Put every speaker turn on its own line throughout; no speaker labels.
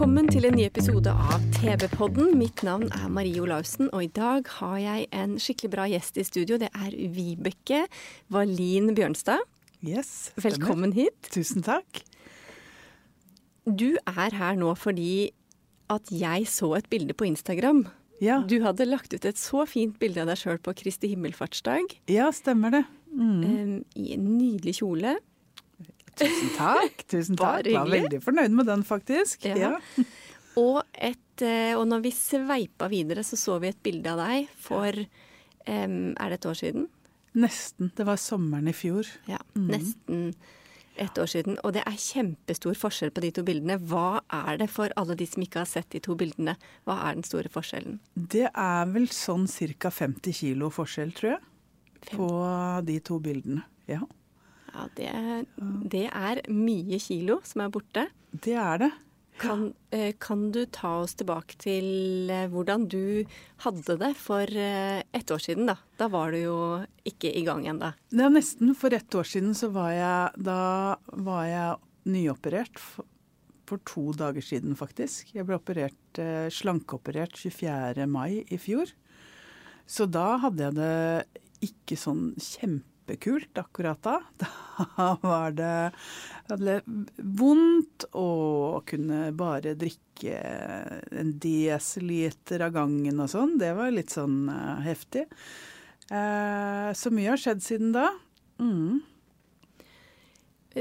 Velkommen til en ny episode av TV-podden. Mitt navn er Marie Olaussen, og i dag har jeg en skikkelig bra gjest i studio. Det er Vibeke Valin Bjørnstad.
Yes, stemmer.
Velkommen hit.
Tusen takk.
Du er her nå fordi at jeg så et bilde på Instagram.
Ja,
Du hadde lagt ut et så fint bilde av deg sjøl på Kristi himmelfartsdag
ja stemmer det. Mm.
i en nydelig kjole.
Tusen takk. Tusen
Bare
takk. Var veldig fornøyd med den, faktisk.
Ja.
Ja.
Og, et, eh, og når vi sveipa videre, så så vi et bilde av deg for um, Er det et år siden?
Nesten. Det var sommeren i fjor.
Ja, nesten et år siden. Og det er kjempestor forskjell på de to bildene. Hva er det for alle de som ikke har sett de to bildene? Hva er den store forskjellen?
Det er vel sånn ca. 50 kilo forskjell, tror jeg, på de to bildene. Ja,
Ja, det, det er mye kilo som er borte.
det er det.
Kan, eh, kan du ta oss tilbake til eh, hvordan du hadde det for eh, ett år siden, da? Da var du jo ikke i gang ennå.
Ja, nesten. For ett år siden så var jeg Da var jeg nyoperert. For, for to dager siden, faktisk. Jeg ble operert, slankeoperert 24. mai i fjor. Så da hadde jeg det ikke sånn kjempekult akkurat da. Da var det hadde vondt og kunne bare drikke en desiliter av gangen og sånn. Det var litt sånn uh, heftig. Uh, så mye har skjedd siden da. Mm.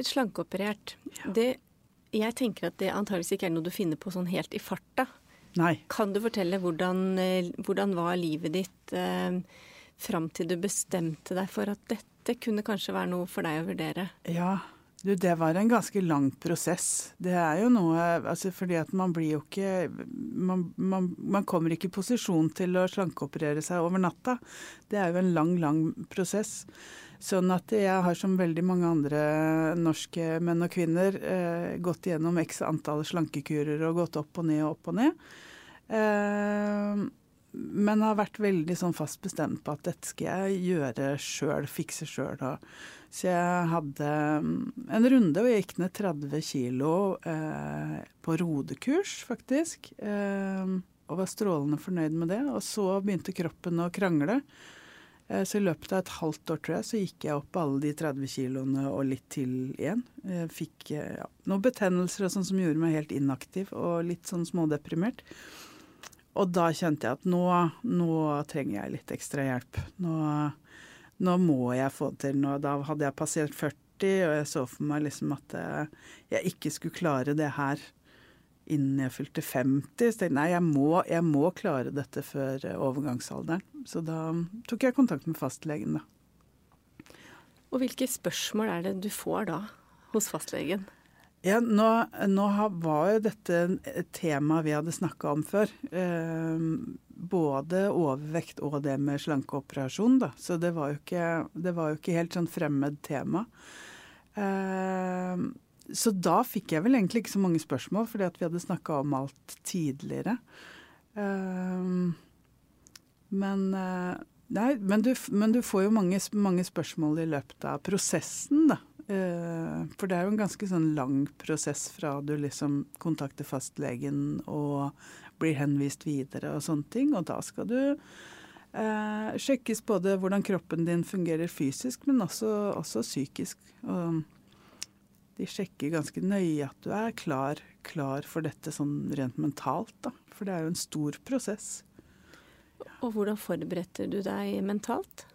Slankeoperert. Det, jeg tenker at det antageligvis ikke er noe du finner på sånn helt i farta.
Nei.
Kan du fortelle hvordan, eh, hvordan var livet ditt eh, fram til du bestemte deg for at dette kunne kanskje være noe for deg å vurdere?
Ja, du, det var en ganske lang prosess. Det er jo noe altså Fordi at man blir jo ikke man, man, man kommer ikke i posisjon til å slankeoperere seg over natta. Det er jo en lang, lang prosess. Sånn at jeg har som veldig mange andre norske menn og kvinner eh, gått gjennom x antall slankekurer og gått opp og ned og opp og ned. Eh, men har vært veldig sånn fast bestemt på at dette skal jeg gjøre sjøl, fikse sjøl. Så jeg hadde mm, en runde og jeg gikk ned 30 kilo eh, på rodekurs, faktisk. Eh, og var strålende fornøyd med det. Og så begynte kroppen å krangle. Eh, Så i løpet av et halvt år tror jeg, så gikk jeg opp alle de 30 kiloene og litt til igjen. Jeg fikk eh, ja, noen betennelser og sånn som gjorde meg helt inaktiv og litt sånn smådeprimert. Og da kjente jeg at nå, nå trenger jeg litt ekstra hjelp. Nå, nå må jeg få det til. noe. da hadde jeg passert 40, og jeg så for meg liksom at jeg ikke skulle klare det her innen jeg fylte 50. Så tenkte nei, jeg må, jeg må klare dette før overgangsalderen. Så da tok jeg kontakt med fastlegen, da.
Og hvilke spørsmål er det du får da hos fastlegen?
Ja, nå, nå var jo dette et tema vi hadde snakka om før. Eh, både overvekt og det med slankeoperasjon, da. Så det var jo ikke, var jo ikke helt sånn fremmed tema. Eh, så da fikk jeg vel egentlig ikke så mange spørsmål, fordi at vi hadde snakka om alt tidligere. Eh, men Nei, men du, men du får jo mange, mange spørsmål i løpet av prosessen, da. Eh, For det er jo en ganske sånn lang prosess fra du liksom kontakter fastlegen og blir henvist videre og sånne ting. Og da skal du eh, sjekkes både hvordan kroppen din fungerer fysisk, men også, også psykisk. Og de sjekker ganske nøye at du er klar, klar for dette sånn rent mentalt, da. For det er jo en stor prosess.
Og hvordan forberedte du deg mentalt?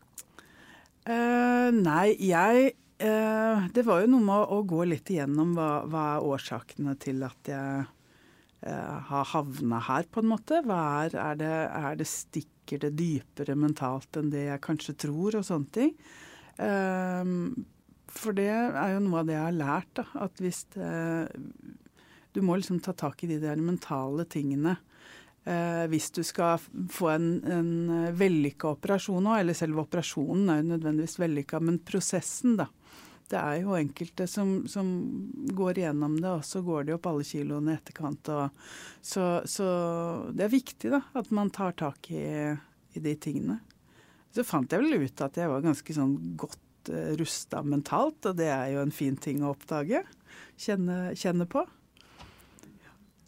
Eh, nei, jeg eh, Det var jo noe med å, gå litt igjennom hva, hva er årsakene til at jeg eh, har havna her, på en måte. Er, er, det, er det stikker det dypere mentalt enn det jeg kanskje tror, og sånne ting. Um, for det er jo noe av det jeg har lært. da, At hvis det, Du må liksom ta tak i de der mentale tingene. Eh, hvis du skal få en, en vellykka operasjon òg, eller selve operasjonen er jo nødvendigvis vellykka, men prosessen, da. Det er jo enkelte som, som går igjennom det, og så går de opp alle kiloene i etterkant. Og, så, så, det er viktig da, at man tar tak i, i de tingene. Så fant jeg vel ut at jeg var ganske sånn godt eh, rusta mentalt, og det er jo en fin ting å oppdage. Kjenne, kjenne på.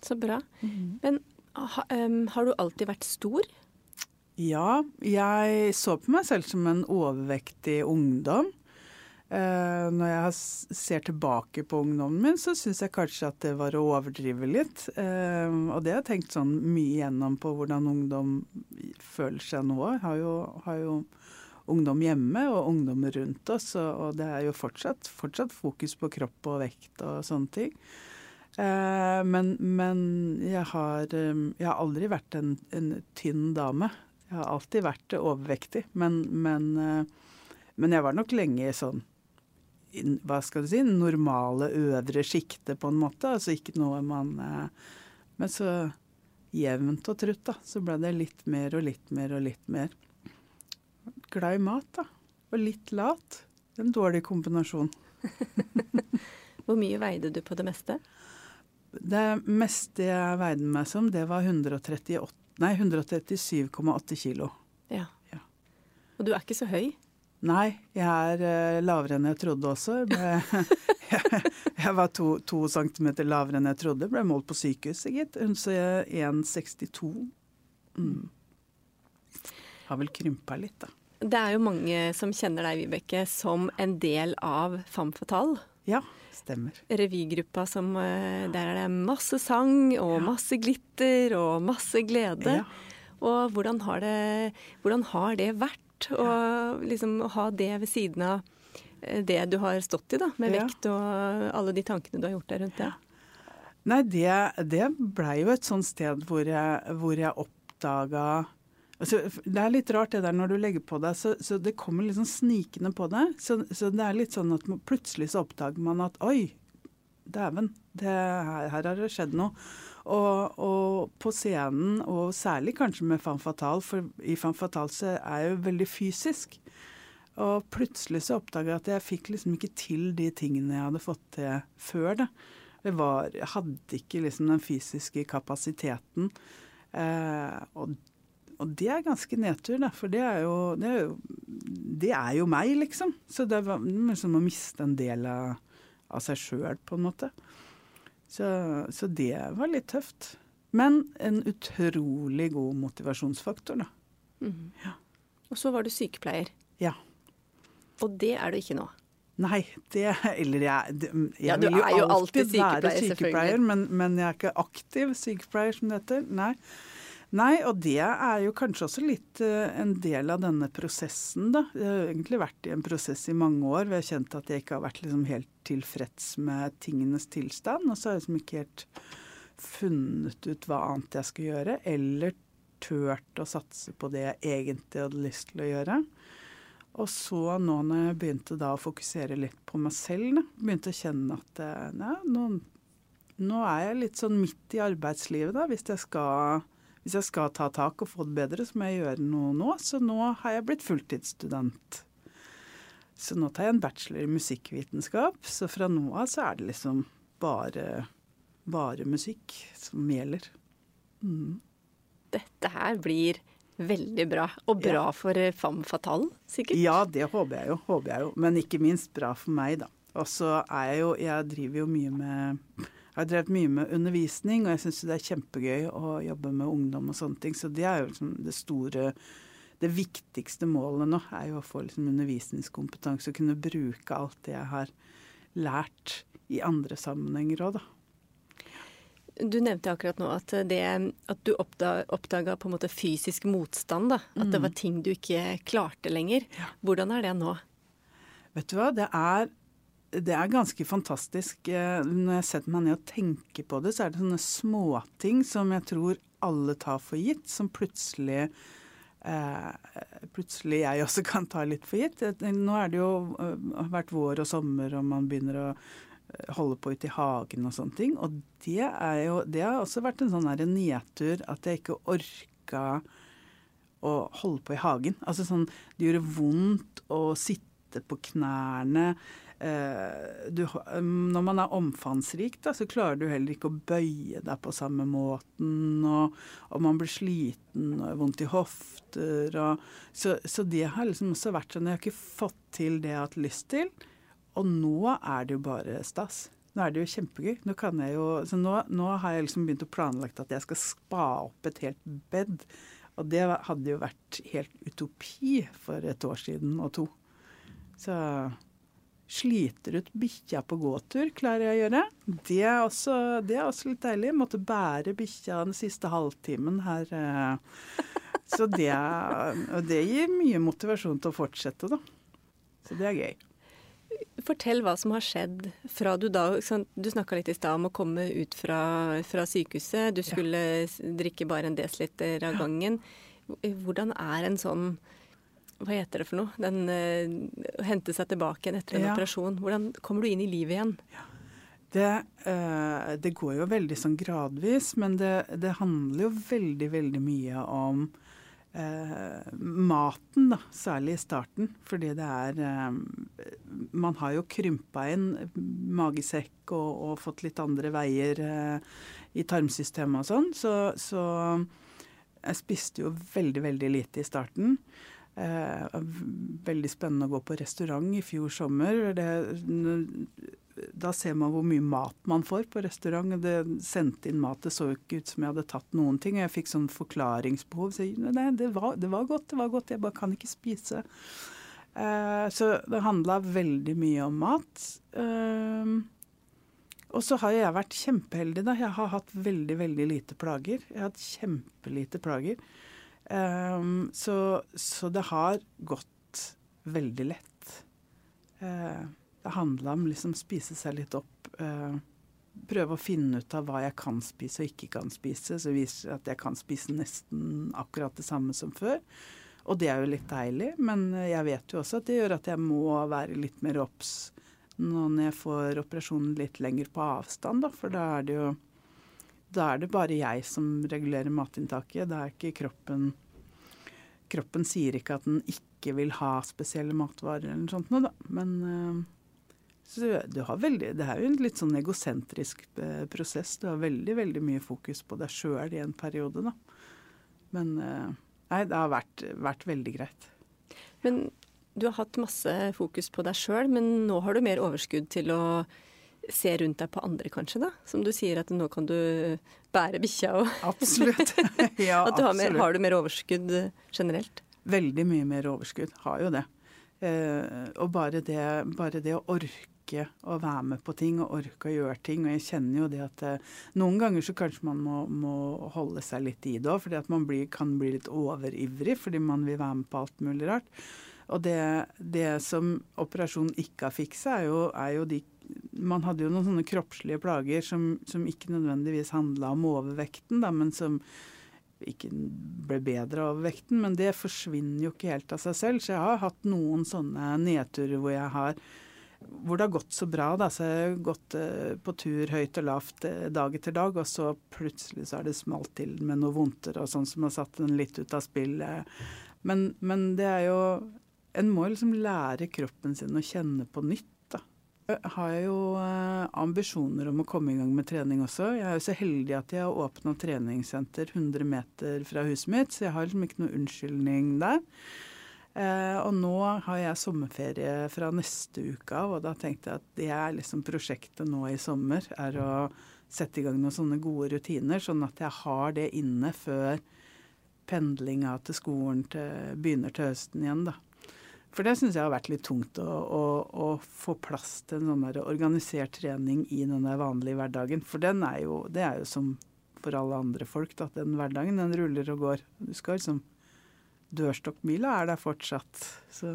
Så bra. Mm. Men ha, um, har du alltid vært stor?
Ja, jeg så på meg selv som en overvektig ungdom. Uh, når jeg ser tilbake på ungdommen min, så syns jeg kanskje at det var å overdrive litt. Uh, og det har jeg tenkt sånn mye gjennom på hvordan ungdom føler seg nå. Har jo, har jo ungdom hjemme og ungdom rundt oss. Og, og det er jo fortsatt, fortsatt, fokus på kropp og vekt og sånne ting. Eh, men, men jeg, har, eh, jeg, har, aldri vært en, en, tynn dame. Jeg har alltid vært overvektig. Men, men, eh, men jeg var nok lenge i sånn hva skal du si, normale øvre sjiktet, på en måte. Altså ikke noe man eh, Men så jevnt og trutt, da, så ble det litt mer og litt mer og litt mer glad i mat, da. Og litt lat. En dårlig kombinasjon.
Hvor mye veide du på det meste?
Det meste jeg veide meg som, det var 137,8 kilo.
Ja. ja. Og du er ikke så høy?
Nei, jeg er uh, lavere enn jeg trodde også. Jeg, jeg, jeg var to, to, centimeter lavere enn jeg trodde. Ble målt på sykehuset, gitt. Så jeg er 1,62. Mm. Har vel krympa litt, da.
Det er jo mange som kjenner deg, Vibeke, som en del av Femme Fatale.
Ja, stemmer.
Revygruppa som eh, Der er det masse sang og masse glitter og masse glede. Ja. Og hvordan har, det, hvordan har det vært å liksom, ha det ved siden av eh, det du har stått i, da, med vekt og alle de tankene du har gjort deg rundt det?
Nei, det, det blei jo et sånt sted hvor jeg, hvor jeg oppdaga Altså, det er litt rart det der når du legger på deg, så, så det kommer litt sånn snikende på deg. Så, så, det er litt sånn at plutselig så oppdager man at oi, dæven, her, her, har det skjedd noe. Og, og, på scenen, og særlig kanskje med Fan Fatal, for i Fan Fatal så er jeg jo veldig fysisk. Og plutselig så oppdaga jeg at jeg fikk liksom ikke til de tingene jeg hadde fått til før. det. Jeg, var, jeg hadde ikke liksom den fysiske kapasiteten. Eh, og og det er ganske nedtur, da, for det er jo, det er jo, det er jo meg, liksom. Så det var liksom å miste en del av, av seg sjøl, på en måte. Så, så, det var litt tøft. Men en utrolig god motivasjonsfaktor, da. Mm.
Ja. Og så var du sykepleier.
Ja.
Og det er du ikke nå?
Nei, det Eller jeg, jeg
ja, vil jo alltid, alltid være sykepleier,
men, men, jeg er ikke aktiv sykepleier, som det heter. Nei. Nei, og det er jo kanskje også litt uh, en del av denne prosessen, da. Jeg har egentlig vært i en prosess i mange år jeg har kjent at jeg ikke har vært liksom helt tilfreds med tingenes tilstand. Og så har jeg liksom ikke helt funnet ut hva annet jeg skal gjøre, eller turt å satse på det jeg egentlig hadde lyst til å gjøre. Og så nå når jeg begynte da å fokusere litt på meg selv, da, begynte å kjenne at eh, nei, nå, nå er jeg litt sånn midt i arbeidslivet, da, hvis jeg skal hvis jeg skal ta tak og få det bedre, så må jeg gjøre noe nå. Så nå har jeg blitt fulltidsstudent. Så nå tar jeg en bachelor i musikkvitenskap. Så fra nå av så er det liksom bare, bare musikk som gjelder. Mm.
Dette her blir veldig bra. Og bra ja. for eh, Femme Fatale, sikkert?
Ja, det håper jeg jo. Håper jeg jo. Men ikke minst bra for meg, da. Og så er jeg jo Jeg driver jo mye med jeg har drevet mye med undervisning, og jeg syns det er kjempegøy å jobbe med ungdom og sånne ting. Så det er jo liksom det store Det viktigste målet nå er jo å få liksom undervisningskompetanse og kunne bruke alt det jeg har lært i andre sammenhenger òg, da.
Du nevnte akkurat nå at, det, at du oppdaga på en måte fysisk motstand. da, At mm. det var ting du ikke klarte lenger. Ja. Hvordan er det nå?
Vet du hva, det er det er ganske fantastisk. Eh, når jeg setter meg ned og tenker på det, så er det sånne småting som jeg tror alle tar for gitt, som plutselig eh, plutselig jeg også kan ta litt for gitt. Nå er det jo uh, vært vår og sommer, og man begynner å holde på ute i hagen og sånne ting. Og det, er jo, det har også vært en sånn nedtur at jeg ikke orka å holde på i hagen. Altså sånn Det gjorde vondt å sitte på knærne. Eh, du, når man er omfangsrik, da, så klarer du heller ikke å bøye deg på samme måten. Og, og man blir sliten og vondt i hofter. Og, så, så, det har liksom også vært sånn Jeg har ikke fått til det jeg har hatt lyst til. Og nå er det jo bare stas. Nå er det jo kjempegøy. Nå, kan jeg jo, nå, nå har jeg liksom begynt å planlegge at jeg skal spa opp et helt bed. Og det hadde jo vært helt utopi for et år siden og to. Så sliter ut bikkja på gåtur, klarer jeg å gjøre. Det er også, det er også litt deilig. Måtte bære bikkja den siste halvtimen her. Eh. Så det, det gir mye motivasjon til å fortsette, da. Så det er gøy.
Fortell hva som har skjedd fra du da Du snakka litt i stad om å komme ut fra, fra sykehuset. Du skulle ja. drikke bare en desiliter av gangen. Hvordan er en sånn Hva heter det for noe? Den uh, Hente seg tilbake igjen etter en ja. operasjon. Hvordan kommer du inn i livet igjen? Ja.
Det, uh, det, går jo veldig sånn gradvis, men det, det handler jo veldig, veldig mye om uh, maten, da, særlig i starten. Fordi det er Man har jo krympa inn magesekk og, og fått litt andre veier i tarmsystemet og sånn. Så, så, jeg spiste jo veldig, veldig lite i starten. Eh, veldig spennende å gå på restaurant i fjor sommer. Det, da ser man hvor mye mat man får på restaurant. Det sendte inn mat. Det så ikke ut som jeg hadde tatt noen ting. Jeg fikk sånn forklaringsbehov. Så nei, det var, det var godt, det var godt. Jeg bare kan ikke spise. Eh, så det handla veldig mye om mat. Eh, og så har jeg vært kjempeheldig, da. Jeg har hatt veldig, veldig lite plager. Jeg har hatt kjempelite plager. Um, så, så, det har gått veldig lett. Uh, det handla om liksom spise seg litt opp. Uh, prøve å finne ut av hva jeg kan spise og ikke kan spise. Så viser det at jeg kan spise nesten akkurat det samme som før. Og det er jo litt deilig, men jeg vet jo også at det gjør at jeg må være litt mer obs når jeg får operasjonen litt lenger på avstand, da. For da er det jo da er det bare jeg som regulerer matinntaket. Det er ikke kroppen Kroppen sier ikke at den ikke vil ha spesielle matvarer eller noe sånt noe, da. Men øh, så du har veldig, Det er jo en litt sånn egosentrisk eh, prosess. Du har veldig veldig mye fokus på deg sjøl i en periode, da. Men eh, nei, det har vært, vært veldig greit.
Men du har hatt masse fokus på deg sjøl, men nå har du mer overskudd til å se rundt deg på andre, kanskje? da? Som du sier at nå kan du bære bikkja og
Absolutt. Ja,
at du har, mer, har, du mer overskudd generelt?
Veldig mye mer overskudd. Har jo det. Eh, og bare det, bare det å orke orke å være med på ting og orke å gjøre ting. Og jeg kjenner jo det at eh, noen ganger så kanskje man må, må holde seg litt i det òg, fordi at man blir, kan bli litt overivrig fordi man vil være med på alt mulig rart. Og det, det som operasjonen ikke har fiksa, er er jo de man hadde jo noen sånne kroppslige plager som, som ikke nødvendigvis handla om overvekten, da, men som ikke ble bedre av vekten. Men det forsvinner jo ikke helt av seg selv. Så jeg har hatt noen sånne nedturer hvor jeg har hvor det har gått så bra. Da. Så jeg har gått uh, på tur høyt og lavt uh, dag etter dag, og så plutselig så har det smalt til med noe vondtere og sånn som har satt den litt ut av spill. Men, men, det er jo En må liksom lære kroppen sin å kjenne på nytt. Jeg har jo uh, ambisjoner om å komme i gang med trening også. Jeg er jo så heldig at jeg har åpna treningssenter 100 meter fra huset mitt, så jeg har liksom ikke noe unnskyldning der. Eh, og nå har jeg sommerferie fra neste uke av, og da tenkte jeg at det er liksom prosjektet nå i sommer. Er å sette i gang noen sånne gode rutiner, sånn at jeg har det inne før pendlinga til skolen til, begynner til høsten igjen, da. For det syns jeg har vært litt tungt å, å, å få plass til en sånn organisert trening i den vanlige hverdagen. For den er jo, det er jo som for alle andre folk, da. Den hverdagen den ruller og går. Du skal liksom dørstokkmila er der fortsatt. Så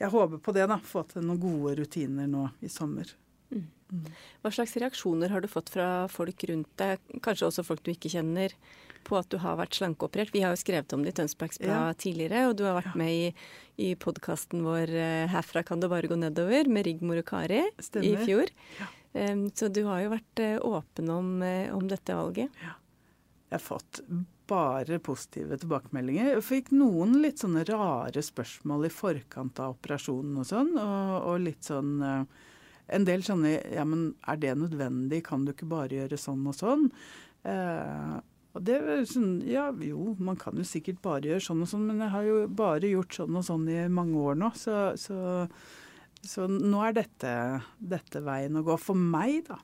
jeg håper på det, da. Få til noen gode rutiner nå i sommer.
Mm. Hva slags reaksjoner har du fått fra folk rundt deg, kanskje også folk du ikke kjenner, på at du har vært slankeoperert. Vi har jo skrevet om det i Tønsbergs Blad
Ja.
tidligere, og du har vært med i, i podkasten vår eh, 'Herfra kan det bare gå nedover' med Rigmor og Kari
Stemmer.
i fjor. Um, så du har jo vært eh, åpen om, eh, om dette valget.
Jeg har fått bare positive tilbakemeldinger. Jeg fikk noen litt sånne rare spørsmål i forkant av operasjonen og sånn, og, og litt sånn En del sånne Ja, men er det nødvendig? Kan du ikke bare gjøre sånn og sånn? Eh, det er sånn Ja, jo, man kan jo sikkert bare gjøre sånn og sånn, men jeg har jo bare gjort sånn og sånn i mange år nå, så, så, så nå er dette, dette veien å gå. For meg, da.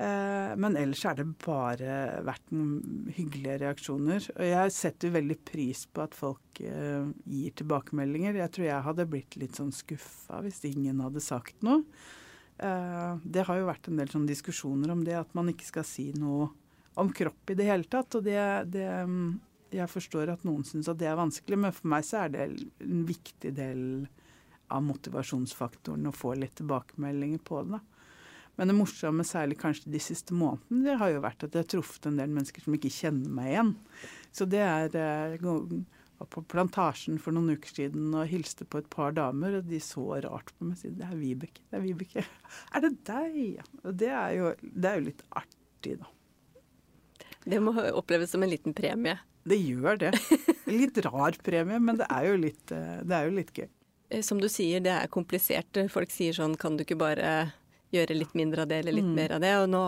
Eh, Men ellers er det bare vært noen hyggelige reaksjoner. Og jeg setter jo veldig pris på at folk eh, gir tilbakemeldinger. Jeg tror jeg hadde blitt litt sånn skuffa hvis ingen hadde sagt noe. Eh, det har jo vært en del sånne diskusjoner om det, at man ikke skal si noe om kropp i det hele tatt. Og det, det mm, Jeg forstår at noen syns at det er vanskelig, men for meg så er det en viktig del av motivasjonsfaktoren å få litt tilbakemeldinger på det. da. Men det morsomme, særlig kanskje de siste månedene, det har jo vært at jeg har truffet en del mennesker som ikke kjenner meg igjen. Så det er eh, Jeg var på Plantasjen for noen uker siden og hilste på et par damer, og de så rart på meg og sa det er Vibeke. Det er Vibeke. Er det deg? Og det er, jo, det er jo litt artig, da.
Det må oppleves som en liten premie.
Det gjør det. Litt rar premie, men det er jo litt, eh, det er jo litt gøy.
Eh, Som du sier, det er komplisert. Folk sier sånn Kan du ikke bare gjøre litt mindre av det eller litt mer av det? Og nå,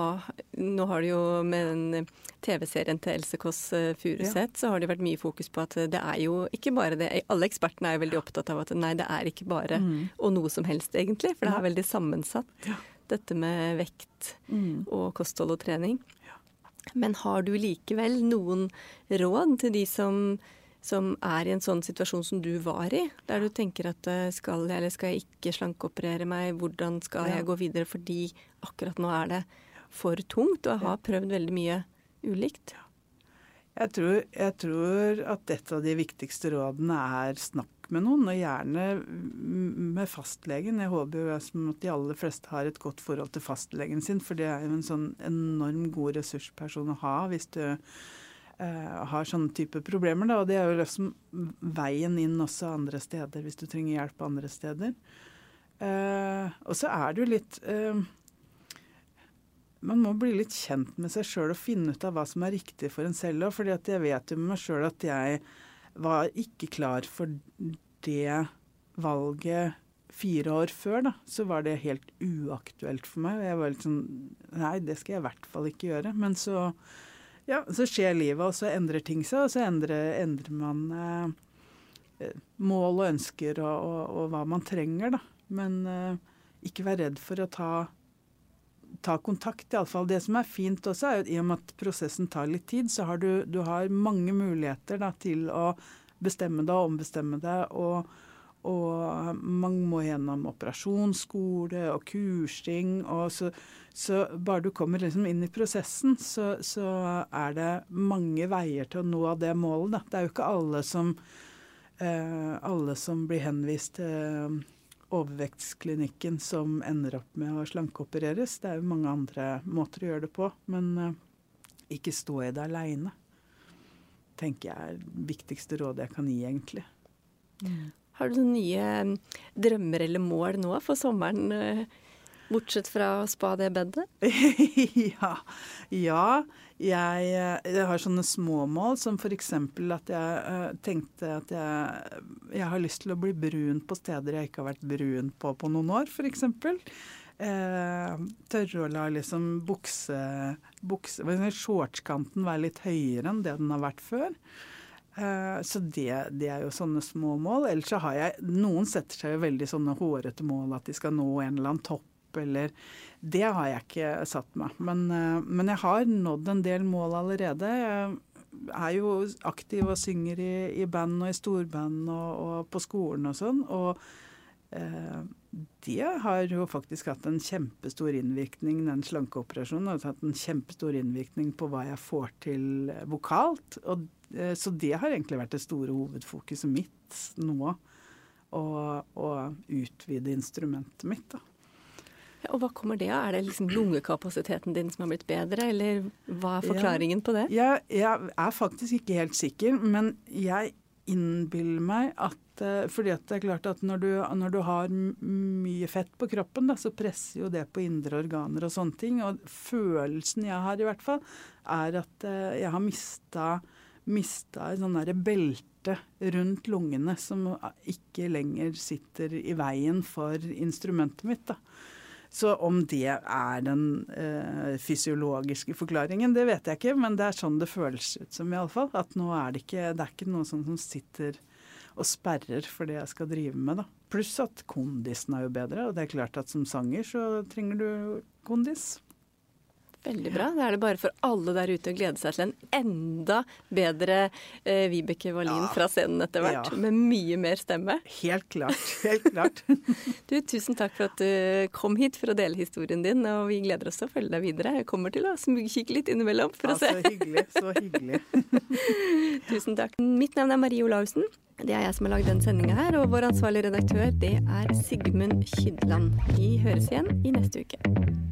nå har det jo med TV-serien til Else Kåss Furuseth, ja. så har det vært mye fokus på at det er jo ikke bare det. Alle ekspertene er jo veldig opptatt av at nei, det er ikke bare og noe som helst, egentlig. For det er veldig sammensatt, dette med vekt og kosthold og trening. Men har du likevel noen råd til de som, som er i en sånn situasjon som du var i? Der du tenker at eh, skal jeg eller skal jeg ikke slankeoperere meg? Hvordan skal jeg gå videre? Fordi akkurat nå er det for tungt, og jeg har prøvd veldig mye ulikt.
Jeg tror, jeg tror at et av de viktigste rådene er snakk med noen, og gjerne med fastlegen. Jeg håper jo at de aller fleste har et godt forhold til fastlegen sin, for det er jo en sånn enorm god ressursperson å ha hvis du eh, har sånne type problemer. Da. Og det er jo liksom veien inn også andre steder, hvis du trenger hjelp andre steder. Eh, og så er det jo litt eh, man må bli litt kjent med seg sjøl og finne ut av hva som er riktig for en selv fordi jeg vet jo med meg sjøl at jeg var ikke klar for det valget fire år før. da, Så var det helt uaktuelt for meg. Jeg var litt sånn Nei, det skal jeg i hvert fall ikke gjøre. Men så, ja, så skjer livet, og så endrer ting seg, og så endrer, endrer man eh, mål og ønsker og, og, og hva man trenger, da. Men eh, ikke vær redd for å ta ta kontakt, iallfall. Det som er fint også, er at i og med at prosessen tar litt tid, så har du, du har mange muligheter da, til å bestemme deg og ombestemme deg. Og, og man må gjennom operasjonsskole og kursing. Og så, så bare du kommer liksom inn i prosessen, så, så er det mange veier til å nå det målet. Da. Det er jo ikke alle som, eh, alle som blir henvist til overvektsklinikken som ender opp med å slankeopereres. Det er jo mange andre måter å gjøre det på, men eh, ikke stå i det aleine. Tenker jeg er det viktigste rådet jeg kan gi, egentlig.
Har du noen nye mm, drømmer eller mål nå for sommeren, eh, bortsett fra å spa det bedet?
ja. ja jeg, eh, jeg har sånne småmål som f.eks. at jeg uh, tenkte at jeg, jeg har lyst til å bli brun på steder jeg ikke har vært brun på på noen år, f.eks. Uh, tørre å la liksom bukse, bukse Shortskanten være litt høyere enn det den har vært før. Eh, så det, det er jo sånne små mål. Ellers så har jeg Noen setter seg jo veldig sånne hårete mål at de skal nå en eller annen topp eller Det har jeg ikke satt meg. Men, eh, men jeg har nådd en del mål allerede. Jeg er jo aktiv og synger i, i band og i storband og, og på skolen og sånn. Og eh, det har jo faktisk hatt en kjempestor innvirkning, den slankeoperasjonen. har hatt en kjempestor innvirkning på hva jeg får til vokalt. Og, eh, så det har egentlig vært det store hovedfokuset mitt nå. Å, utvide instrumentet mitt, da.
Og hva kommer det av? Er det liksom lungekapasiteten din som har blitt bedre, eller hva er forklaringen på det?
Jeg, jeg er faktisk ikke helt sikker, men jeg innbiller meg at eh, fordi at det er klart at når du, når du har mye fett på kroppen, da, så presser jo det på indre organer og sånne ting. Og følelsen jeg har i hvert fall, er at uh, jeg har mista, mista et sånn derre belte rundt lungene som ikke lenger sitter i veien for instrumentet mitt. da. Så om det er den eh, fysiologiske forklaringen, det vet jeg ikke. Men det er sånn det føles ut som, iallfall. At nå er det ikke, det er ikke noe sånt som sitter og sperrer for det jeg skal drive med, da. Pluss at kondisen er jo bedre. Og det er klart at som sanger så trenger du kondis.
Veldig bra. Da er det bare for alle der ute å glede seg til en enda bedre eh, Vibeke Wallin ja. fra scenen etter hvert. Ja. Med mye mer stemme.
Helt klart. Helt klart.
du, tusen takk for at du kom hit for å dele historien din, og vi gleder oss til å følge deg videre. Jeg kommer til å smugkikke litt innimellom for
ja,
å se.
Så hyggelig. Så hyggelig.
tusen takk. Mitt navn er Marie Olaussen. Det er jeg som har lagd den sendinga her, og vår ansvarlige redaktør det er Sigmund Kydland. Vi høres igjen i neste uke.